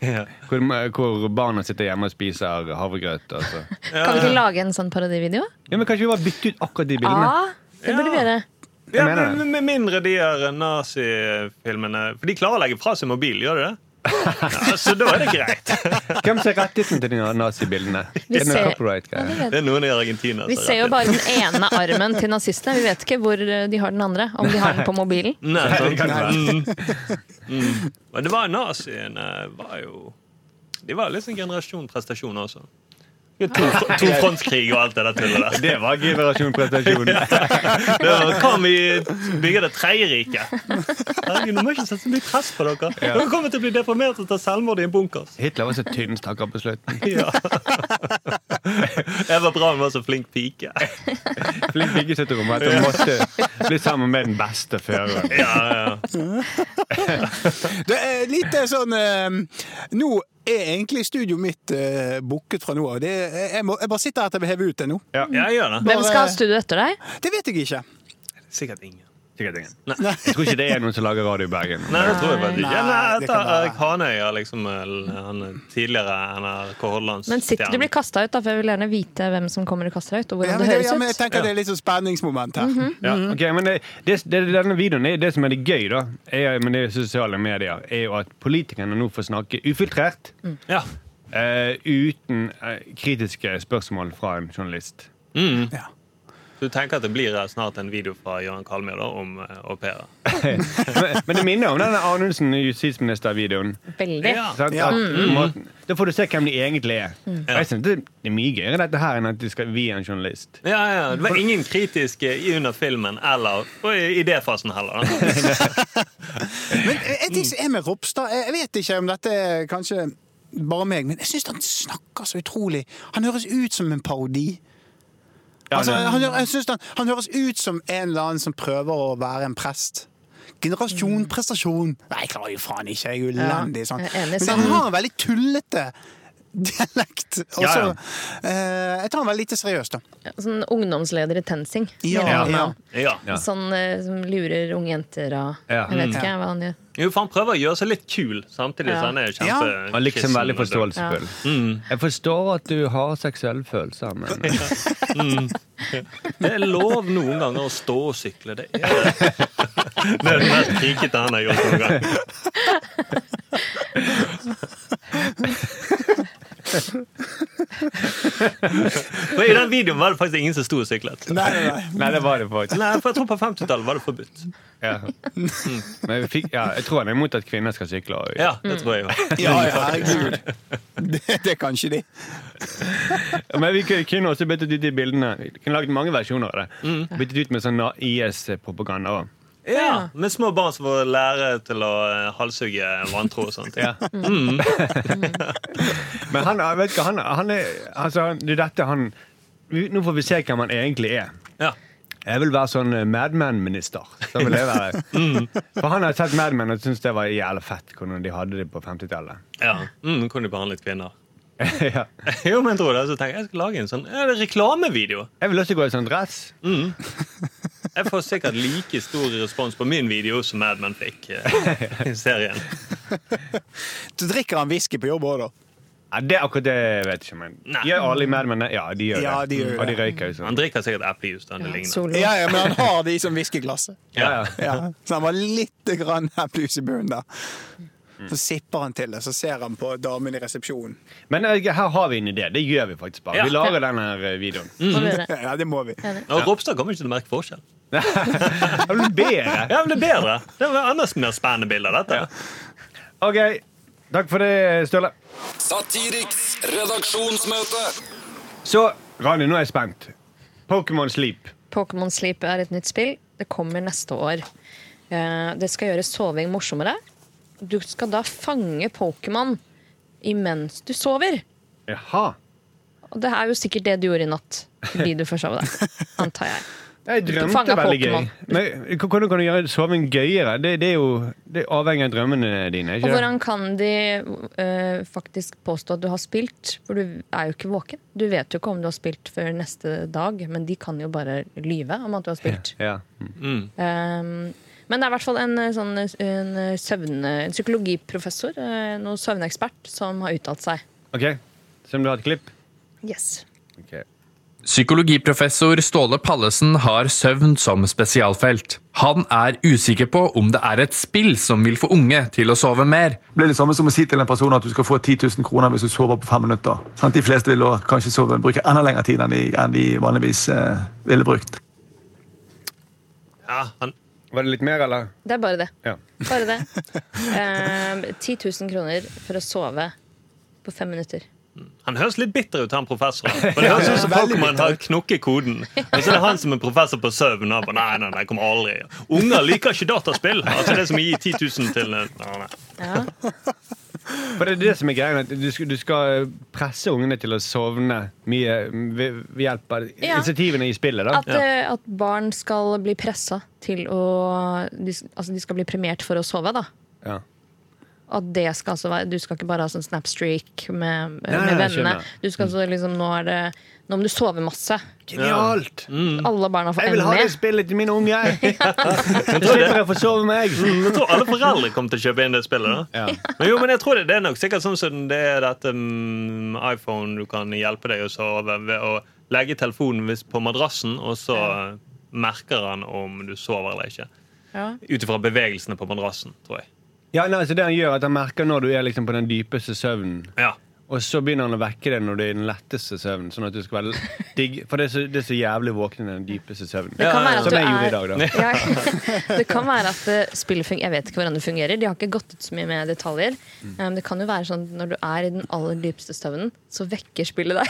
Ja. Hvor, hvor barna sitter hjemme og spiser havregrøt. Altså. Kan vi ikke lage en sånn parodivideo? Ja, men Kanskje vi bare bytte ut akkurat de bildene? Ja, det burde vi gjøre. Ja, men, med mindre de er nazifilmene For de klarer å legge fra seg mobil, gjør de det? Så da er det greit. Hvem ser rettigheten til de nazibildene? Vi Er det noe ser- copyright-greier? Det er noen i Argentina Vi ser jo bare den ene armen til nazistene. Vi vet ikke hvor eh, de har den andre. Om de har den på mobilen. Nei, det kan være Mm. Mm. Men det var naziene var jo De var litt sånn generasjon prestasjon også. To, to frontskrig og alt det der tullet der. Det var generasjon prestasjon. Var, kan vi bygge det tredje riket? Herregud, må ikke sette så mye press på dere. Dere kommer til å bli deprimert og ta selvmord i en bunkers. Hitler var så tynn stakkar på slutten. Ja. Eva Braun var så flink pike. Flink pikesøtterom at hun måtte bli sammen med den beste føreren. Ja, ja. Det er litt eh, sånn eh, Nå er egentlig studioet mitt uh, booket fra nå av. Jeg, må- jeg bare sitter her til vi hever heve ut det nå. ja, jeg gjør det. Hvem skal ha studio etter deg? Det vet jeg ikke. Sikkert ingen. Sikkert ingen. Jeg tror ikke det er noen som lager radio i Bergen. Nei, det tror jeg bare ikke. Nei, Nei. Erik Hanøya, liksom, han er tidligere NRK Hordalands Men sitter du blir kasta ut, da, for jeg vil gjerne vite hvem som kommer og kaster deg ut. Og hvordan ja, det det, ja, men jeg tenker ut. det er litt sånn spenningsmoment her. Ja, ok, men det, det, det, Denne videoen, er- det som er det gøy da, er, med det sosiale medier, er jo at politikerne nå får snakke ufiltrert. Ja. Uh, uten uh, kritiske spørsmål fra en journalist. Mm. Ja. Du tenker at det blir snart en video fra Jøran Kalmyr om uh, au pairer? men, men det minner om denne Anundsen justisminister-videoen. Veldig. Ja. Sånn, Ja. At, måten- Da får du se hvem de egentlig er. Mm. Jeg synes det er mye gøyere dette her enn at de skal vie en journalist. Ja, ja. Det var ingen kritiske under filmen eller i idéfasen heller. Men en ting som er med Ropstad Jeg jeg vet ikke om dette er kanskje bare meg, men jeg syns han snakker så utrolig Han høres ut som en parodi. Altså, han, jeg synes han, han høres ut som en eller annen som prøver å være en prest. Generasjon, prestasjon Nei, jeg klarer jo faen ikke. Jeg er jo elendig. Sånn. Men sånn- han har en veldig tullete dialekt. Og Ja, så ja. eh, Jeg tar den veldig lite seriøst, da. Sånn ungdomsleder i TenSing. Ja, ja. Ja. Ja. Sånn eh, som lurer unge jenter og Ja. Jeg vet ikke hva han gjør. Jo, for han prøver å gjøre seg litt kul, samtidig Ja. som han er Ja. kjempe Og liksom veldig forståelsesfull. Mm. Jeg forstår at du har seksuelle følelser, men Det er lov noen ganger å stå og sykle. Det er det. Det er det mest krikete han har gjort noen gang. For I den videoen var det faktisk ingen som sto og syklet. Nei, nei, nei. Nei, det var det faktisk. Nei, for jeg tror På 50-tallet var det forbudt. Ja. Men jeg, fikk, ja, jeg tror han er imot at kvinner skal sykle. og- Ja, det tror jeg jo. Ja, ja, herregud. Det, det kan ikke de. Men vi kunne- også byttet ut de bildene. Vi kunne laget mange versjoner av det. Mm. Byttet ut med sånn IS-propaganda òg. Ja, Med små barn som får lære til å eh, halshugge vantro og sånt. Ja. Men han, vet ikke, han, han er altså, Det er dette han Nå får vi se hvem han egentlig er. Ja. Jeg vil være sånn eh, Mad Men-minister. Så vil jeg være. For han har sett Madman og syntes det var jævla fett hvordan de hadde det på 50-tallet. ja. Mm, Kunne de behandlet kvinner. ja. Jo, men tror det, så tenker jeg jeg skal lage en sånn reklamevideo. Jeg vil også gå i sånn dress. Jeg får sikkert like stor respons på min video som Mad Men fikk eh, i serien. Så drikker han whisky på jobb òg, da. Ja, det er akkurat det jeg vet ikke, men Nei. Gjør alle i Mad Men det? Ja, de gjør Ja, det. de gjør Og de det. røyker jo Han sånn. drikker sikkert eplejus. da, det. Ja, ja, men han har de som whiskyglasset. Ja, ja. Ja, så han var litt grann applaus i bunnen der. Så sipper han til det, så ser han på damen i resepsjonen. Men eh, her har vi en idé. Det gjør vi faktisk bare. Ja. Vi lager denne videoen. Mm. Ja, det må vi. Og Ropstad kommer ikke til å merke forskjell. Det blir bedre. Ja, Det bedre. Det var enda mer spennende bilde av dette. OK. Takk for det, Støle. Satiriks redaksjonsmøte. Så, Rani, nå er jeg spent. Pokémon Sleep. Pokémon Sleep er et nytt spill. Det kommer neste år. Eh, Det skal gjøre soving morsommere. Du skal da fange Pokémon imens du sover. Jaha. Og det er jo sikkert det du gjorde i natt. Fordi du forsov deg, antar jeg. Jeg drømte veldig gøy. Men hvordan kan du gjøre soving gøyere? Det, det er jo det er avhengig av drømmene dine. Og ikke det? hvordan kan de uh, faktisk påstå at du har spilt? For du er jo ikke våken. Du vet jo ikke om du har spilt før neste dag, men de kan jo bare lyve om at du har spilt. Ja. Mm. Um, men det er i hvert fall en, eh, sånn, en, søvne, en psykologiprofessor, eh, noen søvnekspert, som har uttalt seg. OK, så om du har et klipp? Yes. Ok. Psykologiprofessor Ståle Pallesen har søvn som spesialfelt. Han er usikker på om det er et spill som vil få unge til å sove mer. Det blir det samme som å si til en person at du skal få 10 000 kroner hvis du sover på fem minutter. De fleste vil kanskje sove, bruke enda lengre tid enn de, enn de vanligvis eh, ville brukt. Ja, han, Var det litt mer, eller? Det er bare det. Ja. Bare det. Um, 10 000 kroner for å sove på fem minutter. Han høres litt bitter ut, han professoren. For det høres ut som Pokémon har knukket koden. Og så er det han som er professor på søvn. Og bare, nei, nei, nei, kommer aldri. Unger liker ikke dataspill. Altså Det som å gi 10 000 til nei, nei. Ja. For det er det som er greia. Du skal, du skal presse ungene til å sovne mye ved, ved hjelp av Ja. initiativene i spillet. da. At, ja. at barn skal bli pressa til å de, Altså, de skal bli premiert for å sove, da. Ja. At det skal altså være Du skal ikke bare ha sånn snapstreak med, Nei, med vennene. Du skal altså liksom Nå er det Nå må du sove masse. Genialt! Alle barna får Jeg vil ha det spillet til mine jeg. Så slipper jeg å få sove meg. Jeg tror alle foreldre kommer til å kjøpe inn det spillet. da Ja. Men jo, men jeg tror det, det er nok sikkert sånn som det er dette um, iPhone du kan hjelpe deg å sove ved å legge telefonen på madrassen, og så merker han om du sover eller ikke. Ja. Ut ifra bevegelsene på madrassen, tror jeg. Ja, nei, så det han gjør, er at han merker når du er liksom på den dypeste søvnen. Ja. Og så begynner han å vekke deg når du er i den letteste søvnen. Sånn at du skal være digg For det er så, det er så jævlig våken i den dypeste søvnen. Det kan være at Som jeg gjorde i er dag, da. Ja, det kan være at eh, spillet fungerer Jeg vet ikke hvordan det fungerer. De har ikke gått ut så mye med detaljer. Mm. Um, det kan jo være sånn at når du er i den aller dypeste søvnen, så vekker spillet deg.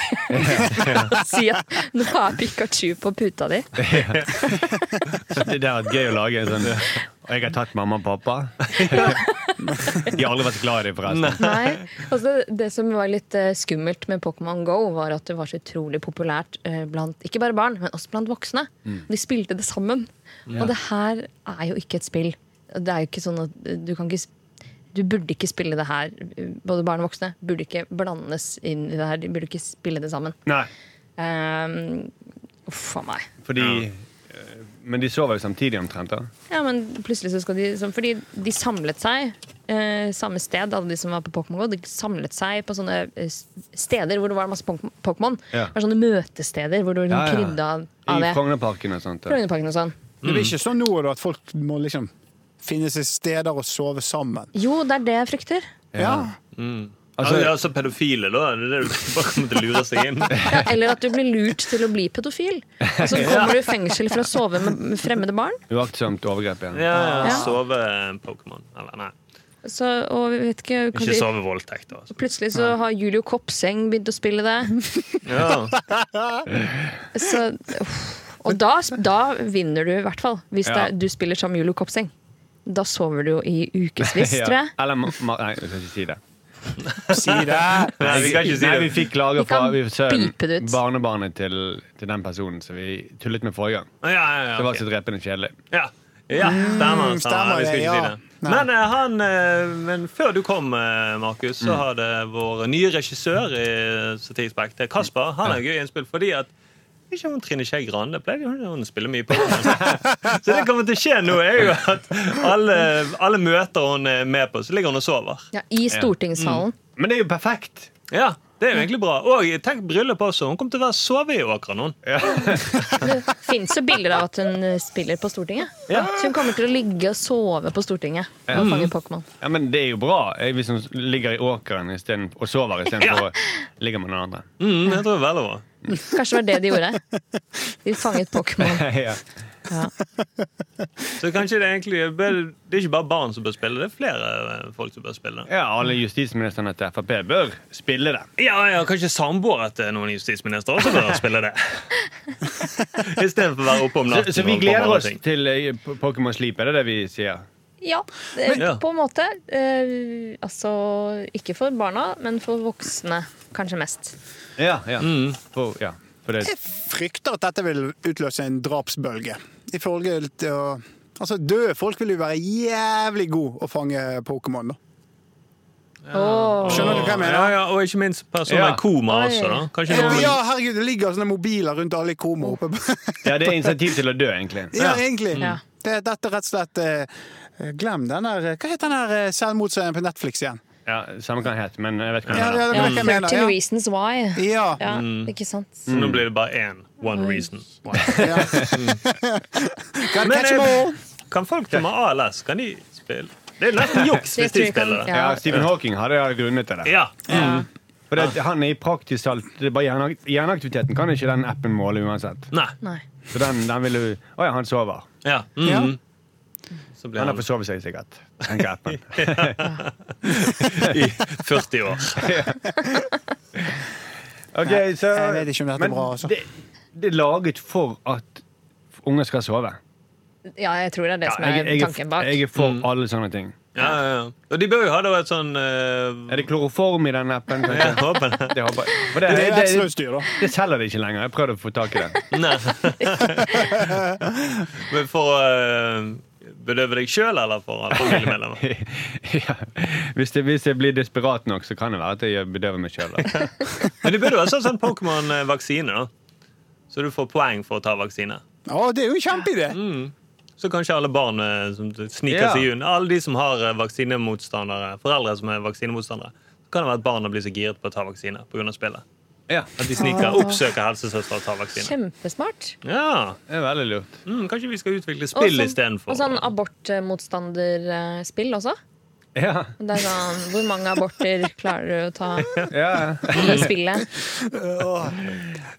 Og sier at 'nå er Pikachu på puta di'. Det det har vært gøy å lage en sånn Og jeg har tatt mamma og pappa. De har aldri vært glad i det, forresten. Nei. Altså, det som var litt eh, skummelt med Pokémon Go, var at det var så utrolig populært eh, blant ikke bare barn, men også blant voksne. Mm. De spilte det sammen. Og det her er jo ikke et spill. Det er jo ikke sånn at eh, du kan ikke du burde ikke spille det her. Både barn og voksne burde ikke blandes inn i det her. De burde ikke spille det sammen. Nei, Um, Uff a meg. fordi eh, Men de sover jo samtidig omtrent, da. Ja, men plutselig så skal de Fordi de samlet seg eh, samme sted, alle de som var på Pokémon GO. De samlet seg på sånne eh, steder hvor det var masse Pokémon. Ja. Det var sånne møtesteder hvor du liksom Ja, ja. krydda av I det. Frognerparken og sånt. Frognerparken og sånn. Det blir ikke sånn nå da, at folk må liksom finne seg steder å sove sammen. Jo, det er det jeg frykter. Ja. Altså, ja, altså pedofile, da? Det er det du bare kommer til å lure seg inn? Eller at du blir lurt til å bli pedofil. Og så kommer du i fengsel for å sove med med fremmede barn. Uaktsomt overgrep, igjen. Ja, ja. Ja. Sove-Pokémon. Eller nei, Så, og vi vet ikke, ikke de... sove-voldtekt. da, Altså. Plutselig så har Julio Kopseng begynt å spille det. Ja. Så, og da, da vinner du i hvert fall, hvis Ja. det, du spiller som Julio Kopseng. Da sover du jo i ukevis, tror jeg. Eller ma- ma- Nei, jeg skal ikke si det. Si det! Nei, vi kan ikke si Nei, vi fikk klager fra vi, beepe det ut. barnebarnet til, til den personen som vi tullet med forrige gang. Ja, ja, ja, Det var så drepende kjedelig. ja. ja stemmer. stemmer stemmer. Vi skal det, ikke si det. Men, eh, han, eh, men før du kom, eh, Markus, så hadde vår nye regissør i Satirspekt, Kasper, han har gøy innspill fordi at ikke hun Trine Skei Grande hun hun å mye på. så det kommer til å skje nå, er jo at alle, alle møter hun er med på, så ligger hun og sover. Ja, I stortingssalen. Men det er jo perfekt! Ja, Det er jo egentlig bra. Og tenk bryllup også. Hun kommer til å være sove i åkeren, hun. Det fins jo bilder av at hun eh, spiller på Stortinget. Ja. Så hun kommer til å ligge og sove på Stortinget og fange Pokémon. Ja, men det er jo bra hvis hun ligger i åkeren i stedet, og sover istedenfor å ligge med noen andre. Mm, jeg tror det er veldig bra. Kanskje det var det de gjorde. De fanget Pokémon. ja. Ja. Så kanskje det er egentlig Det er ikke bare barn som bør spille, det er flere eh, folk som bør spille. ja, alle justisministrene til Frp bør spille det. Ja, ja, Kanskje samboere til noen justisministre også bør spille det. Istedenfor å være oppe om Så, natten. så vi gleder oss til eh, Pokémon Sleep, er det det vi sier? Ja, det, Ja. på en måte. Eh, altså ikke for barna, men for voksne kanskje mest. Ja, ja. For, ja. For det, Jeg frykter at dette vil utløse en drapsbølge. I forhold til å Altså, døde folk vil jo være jævlig gode å fange Pokémon, da. Åh. Skjønner du hva jeg mener? Ja, ja, og ikke minst personer Ja. i koma også. da Kanskje Ja, noen ja, herregud, det ligger sånne mobiler rundt alle i koma oppe ja, det er insentiv til å dø, egentlig. Ja, egentlig. Ja. Det, dette er rett og slett eh, Glem den der Hva heter den der eh, på Netflix igjen? Ja, Samme hva den heter, men jeg vet hva den heter. det ja, 13 Ja. reasons why. Ja. Ja, ikke sant? Så nå blir det bare én. One reason. why. Gotta Men, eh. Kan folk som har ALS, kan de spille? Det er nesten juks hvis de spiller det. Ja, Stephen Hawking hadde grunnet til det. Ja. Mm. For det, han er i praktisk talt det er bare Hjerneaktiviteten kan ikke den appen måle uansett. Nei. Nei. Så den, den vil du Å ja, han sover. Ja. Mm. Ja. Så blir Han har forsovet seg sikkert. tenker appen. i 40 år. Ok, så, Jeg vet ikke om dette er bra, altså. Det, det er laget for at unger skal sove. Ja, jeg tror det er det som er jeg, tanken bak. jeg er for alle sånne ting. Ja, ja, ja. Og de bør jo ha da et sånn uh... Er det kloroform i den appen? ja, Jeg håper det. Det, håper jeg. For det, Det er det, det, da. det selger de ikke lenger. Jeg prøvde å få tak i det. Nei. Men for eh, bedøve deg sjøl, eller for familiemedlemmer? ja. hvis, det, hvis jeg blir desperat nok, så kan det være at jeg bedøver meg sjøl. Men det burde ha sånn, sånn Pokémon-vaksine, da. Så du får poeng for å ta vaksine. Å, det er jo en kjempeidé! Så kanskje alle barn eh, som sniker Ja. seg unna. Alle de som har eh, vaksinemotstandere, foreldre som er vaksinemotstandere. Så kan det være at barna blir så giret på å ta vaksine pga. spillet. Ja, At de sniker, oppsøker helsesøster og tar vaksine. Kjempesmart. Ja, det er veldig lurt. mm, Kanskje vi skal utvikle spill sånn- istedenfor. Og sånn abortmotstanderspill også. Ja, Det er sånn, Hvor mange aborter klarer du å ta ja. i spillet?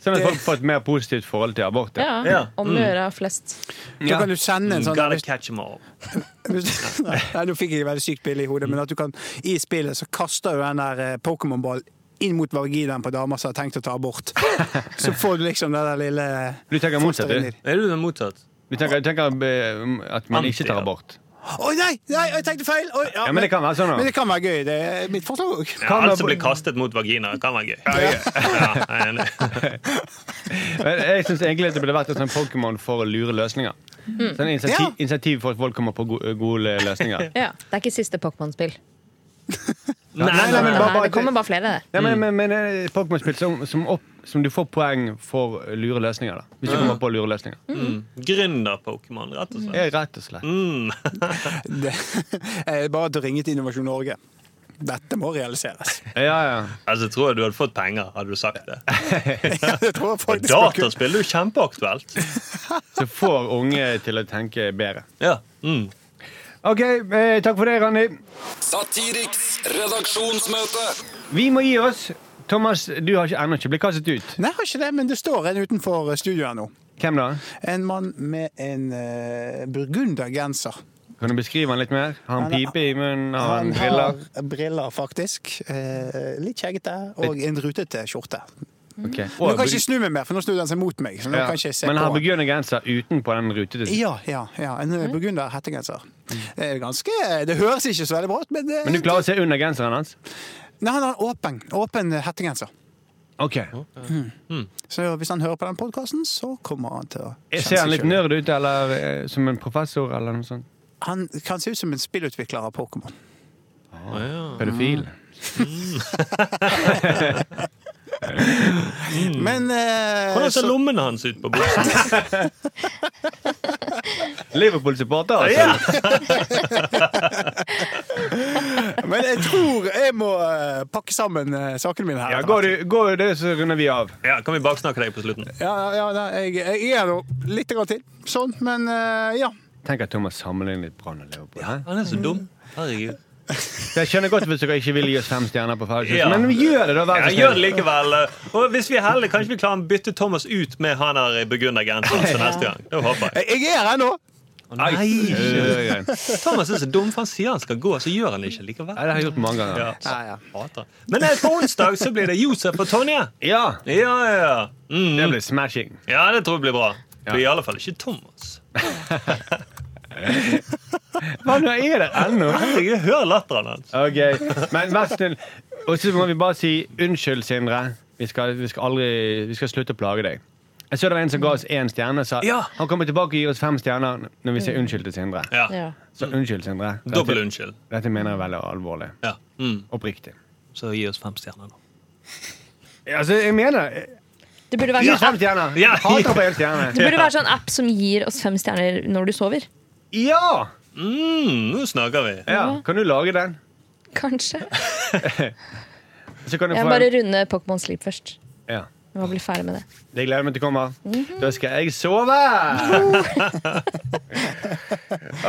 Sånn at folk får et mer positivt forhold til abort. ja. Ja, Ja. Om å gjøre flest. Da kan du sende en sånn Gotta catch them all. Nei, nå fikk jeg et veldig sykt bilde i hodet, men at du kan i spillet så kaster du den der eh, Pokémon-ballen inn mot vaginaen på damer som har tenkt å ta abort. Så får du liksom det der lille Du tenker motsatt, du. Er du den motsatt? Du tenker, du tenker eh, at man ikke tar abort. Oi, nei! nei, jeg tenkte feil! Oh, ja, Ja, men det kan være sånn men det kan være gøy. Det er mitt forslag òg. Ja, alt være... som blir kastet mot vagina, kan være gøy. Ja, jeg. Jeg syns egentlig at det burde vært et sånn Pokémon for å lure løsninger. Sånn initiativ, Ja. insentiv for at folk kommer på gode løsninger. Ja, Det er ikke siste Pokémon-spill. Nei, nei, nei, men Nei, bare- Det kommer bare flere. Nei, men, men, men eh, Pokémon-spill som, som, opp- som du får poeng for lure løsninger. da Hvis du kommer på lure løsninger. Mm. Gründer-Pokémon, rett og slett. Ja, rett og slett. Mm. Det er bare til å ringe til Innovasjon Norge. Dette må realiseres. Ja, ja. Altså, tror jeg du hadde fått penger, hadde du sagt det. Ja, det tror jeg faktisk. Dataspill er jo kjempeaktuelt. Så får unge til å tenke bedre. Ja. Mm. OK, eh, takk for det, Randi. Satiriks redaksjonsmøte. Vi må gi oss. Thomas, du har ennå ikke blitt kastet ut. Nei, jeg har ikke det, men det står en utenfor studioet nå. Hvem da? En mann med en uh, burgundergenser. Kan du beskrive han litt mer? Har han Han pipe i munnen? Har han Han briller? har briller, faktisk. Eh, litt skjeggete. Og en rutete skjorte. Ok. Nå kan jeg ikke snu meg mer, for nå snur den seg mot meg. Så nå Ja. kan ikke se Men har burgundergenser utenpå den rutete Ja, ja, ja. En eh, burgunder hettegenser. Det er ganske Det høres ikke så veldig bra ut, men, det, Men du klarer å se under genseren hans? Nei, han har en åpen, åpen hettegenser. Ok. Så hvis han hører på den podkasten, så kommer han til å kjenne Ser han litt nerd ut, eller eh, som en professor, eller noe sånt? Han kan se ut som en spillutvikler av Pokémon. Pedofil? Men eh, Hvordan ser så- lommene hans ut på buksen? Liverpool-supporter, altså? Men jeg tror jeg må eh, pakke sammen uh, sakene mine her. Ja, går du, går det, så runder vi av. Ja, Kan vi baksnakke deg på slutten? Ja, ja, da, jeg, jeg er nå litt grann til. Sånn, men uh, ja. Tenk at Thomas sammenligner litt Brann og Liverpool. Ja, Han er så dum. Herregud. Jeg skjønner godt hvis dere ikke vil gi oss fem stjerner på Ja. men gjør det, da. Vær Ja, gjør det likevel. Og hvis vi er heldige, kanskje vi klarer å bytte Thomas ut med han her burgundergenseren til neste gang. Det håper jeg. Jeg er her nå! Å, Nei, ikke. Thomas er så dum, for han sier han skal gå, så gjør han det ikke likevel. Nei, det har jeg gjort mange ganger. Ja, Ja, ja. hater. Men eh, på onsdag så blir det Josef og Tonje. Ja, Ja, ja. Mm. det blir smashing. ja, det tror jeg blir bra. Ja. For i alle fall ikke Thomas. Hva nå er det ennå? Herregud, hør latteren hans. Ok, men vær snill. Og så må vi bare si unnskyld, Sindre. Vi skal, vi skal, aldri, vi skal slutte å plage deg. Jeg så det var en som ga oss én stjerne. Sa, Ja. Han kommer tilbake og gir oss fem stjerner når vi sier unnskyld til Sindre. Ja. Ja. Så unnskyld, Sindre. Dobbel Dette, unnskyld. dette mener jeg veldig alvorlig. Ja. Mm. Oppriktig. Så gi oss fem stjerner, da. Ja, Altså, jeg mener Det burde være Gi oss sånn fem stjerner! Ja. Hater på en stjerne. Det burde være sånn app som gir oss fem stjerner når du sover. Ja! Mm, nå snakker vi. ja! Kan du lage den? Kanskje. Så kan du Jeg få bare en, runde Pokémon Sleep først. ja. Jeg må bli ferdig med det. Det gleder meg til å komme. Da skal jeg sove!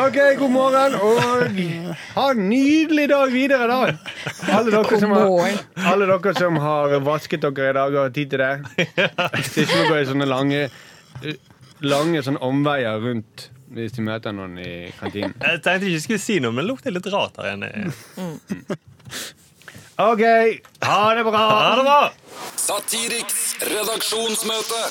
OK, god morgen, og ha en nydelig dag videre, da. Alle dere, som har, alle dere som har vasket dere i dag og har tid til det. Så ikke må gå i sånne lange, lange sånne omveier rundt hvis du møter noen i kantinen. Jeg tenkte ikke jeg skulle si noe, men det lukter litt rart her inne. OK, ha det bra! Ha det bra! Satiriks redaksjonsmøte.